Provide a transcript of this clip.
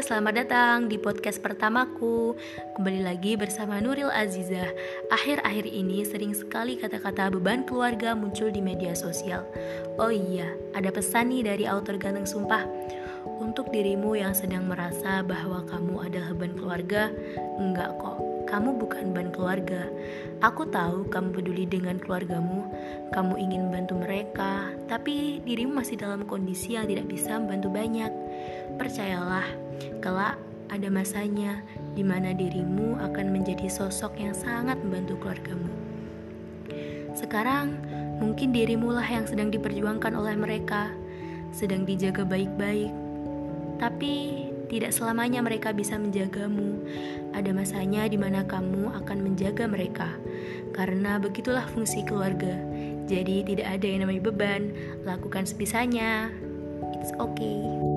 selamat datang di podcast pertamaku. Kembali lagi bersama Nuril Azizah. Akhir-akhir ini sering sekali kata-kata beban keluarga muncul di media sosial. Oh iya, ada pesan nih dari autor ganteng sumpah. Untuk dirimu yang sedang merasa bahwa kamu adalah beban keluarga Enggak kok, kamu bukan beban keluarga. Aku tahu kamu peduli dengan keluargamu, kamu ingin membantu mereka, tapi dirimu masih dalam kondisi yang tidak bisa membantu banyak. Percayalah, kelak ada masanya di mana dirimu akan menjadi sosok yang sangat membantu keluargamu. Sekarang, mungkin dirimu lah yang sedang diperjuangkan oleh mereka, sedang dijaga baik-baik. Tapi tidak selamanya mereka bisa menjagamu. Ada masanya di mana kamu akan menjaga mereka. Karena begitulah fungsi keluarga. Jadi tidak ada yang namanya beban. Lakukan sebisanya. It's okay.